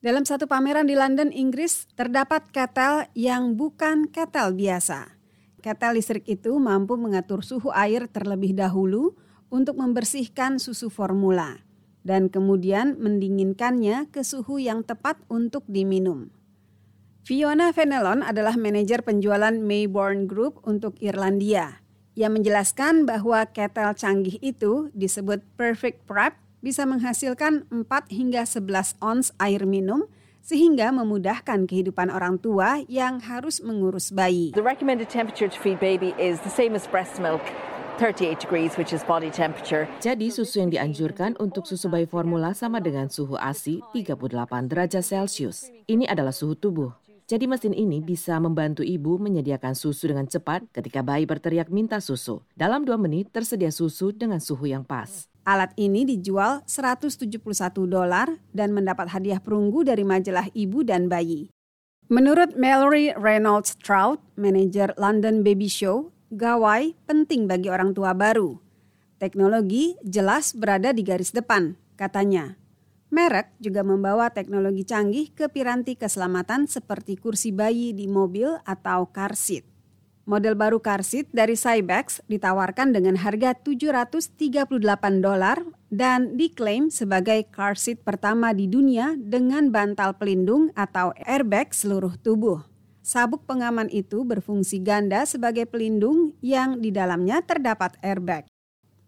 Dalam satu pameran di London, Inggris, terdapat ketel yang bukan ketel biasa. Ketel listrik itu mampu mengatur suhu air terlebih dahulu untuk membersihkan susu formula dan kemudian mendinginkannya ke suhu yang tepat untuk diminum. Fiona Fenelon adalah manajer penjualan Mayborn Group untuk Irlandia. Ia menjelaskan bahwa ketel canggih itu disebut Perfect Prep bisa menghasilkan 4 hingga 11 ons air minum sehingga memudahkan kehidupan orang tua yang harus mengurus bayi. The recommended temperature to feed baby is the same as breast milk. 38 degrees which is body temperature. Jadi susu yang dianjurkan untuk susu bayi formula sama dengan suhu ASI 38 derajat Celcius. Ini adalah suhu tubuh. Jadi mesin ini bisa membantu ibu menyediakan susu dengan cepat ketika bayi berteriak minta susu. Dalam dua menit tersedia susu dengan suhu yang pas. Alat ini dijual 171 dolar dan mendapat hadiah perunggu dari majalah ibu dan bayi. Menurut Mallory Reynolds Trout, manajer London Baby Show, gawai penting bagi orang tua baru. Teknologi jelas berada di garis depan, katanya. Merek juga membawa teknologi canggih ke piranti keselamatan seperti kursi bayi di mobil atau car seat. Model baru car seat dari Cybex ditawarkan dengan harga 738 dolar dan diklaim sebagai car seat pertama di dunia dengan bantal pelindung atau airbag seluruh tubuh. Sabuk pengaman itu berfungsi ganda sebagai pelindung yang di dalamnya terdapat airbag.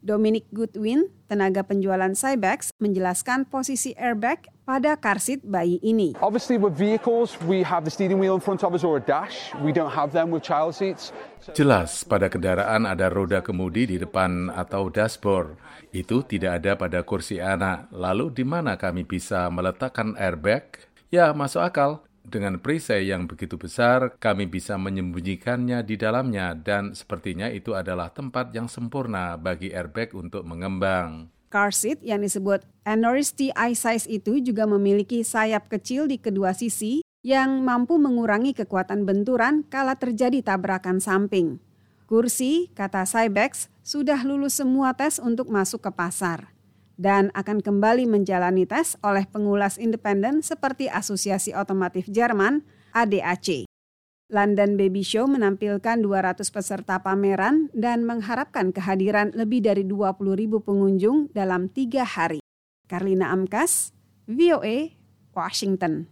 Dominic Goodwin, tenaga penjualan Cybex, menjelaskan posisi airbag pada car seat bayi ini. Obviously with vehicles we have the steering wheel in front of us or a dash. We don't have them with child seats. Jelas pada kendaraan ada roda kemudi di depan atau dashboard. Itu tidak ada pada kursi anak. Lalu di mana kami bisa meletakkan airbag? Ya, masuk akal. Dengan perisai yang begitu besar, kami bisa menyembunyikannya di dalamnya dan sepertinya itu adalah tempat yang sempurna bagi airbag untuk mengembang. Car seat yang disebut Anoristi I-Size itu juga memiliki sayap kecil di kedua sisi yang mampu mengurangi kekuatan benturan kala terjadi tabrakan samping. Kursi, kata Cybex, sudah lulus semua tes untuk masuk ke pasar dan akan kembali menjalani tes oleh pengulas independen seperti Asosiasi Otomotif Jerman ADAC. London Baby Show menampilkan 200 peserta pameran dan mengharapkan kehadiran lebih dari 20 ribu pengunjung dalam tiga hari. Karlina Amkas, VOA, Washington.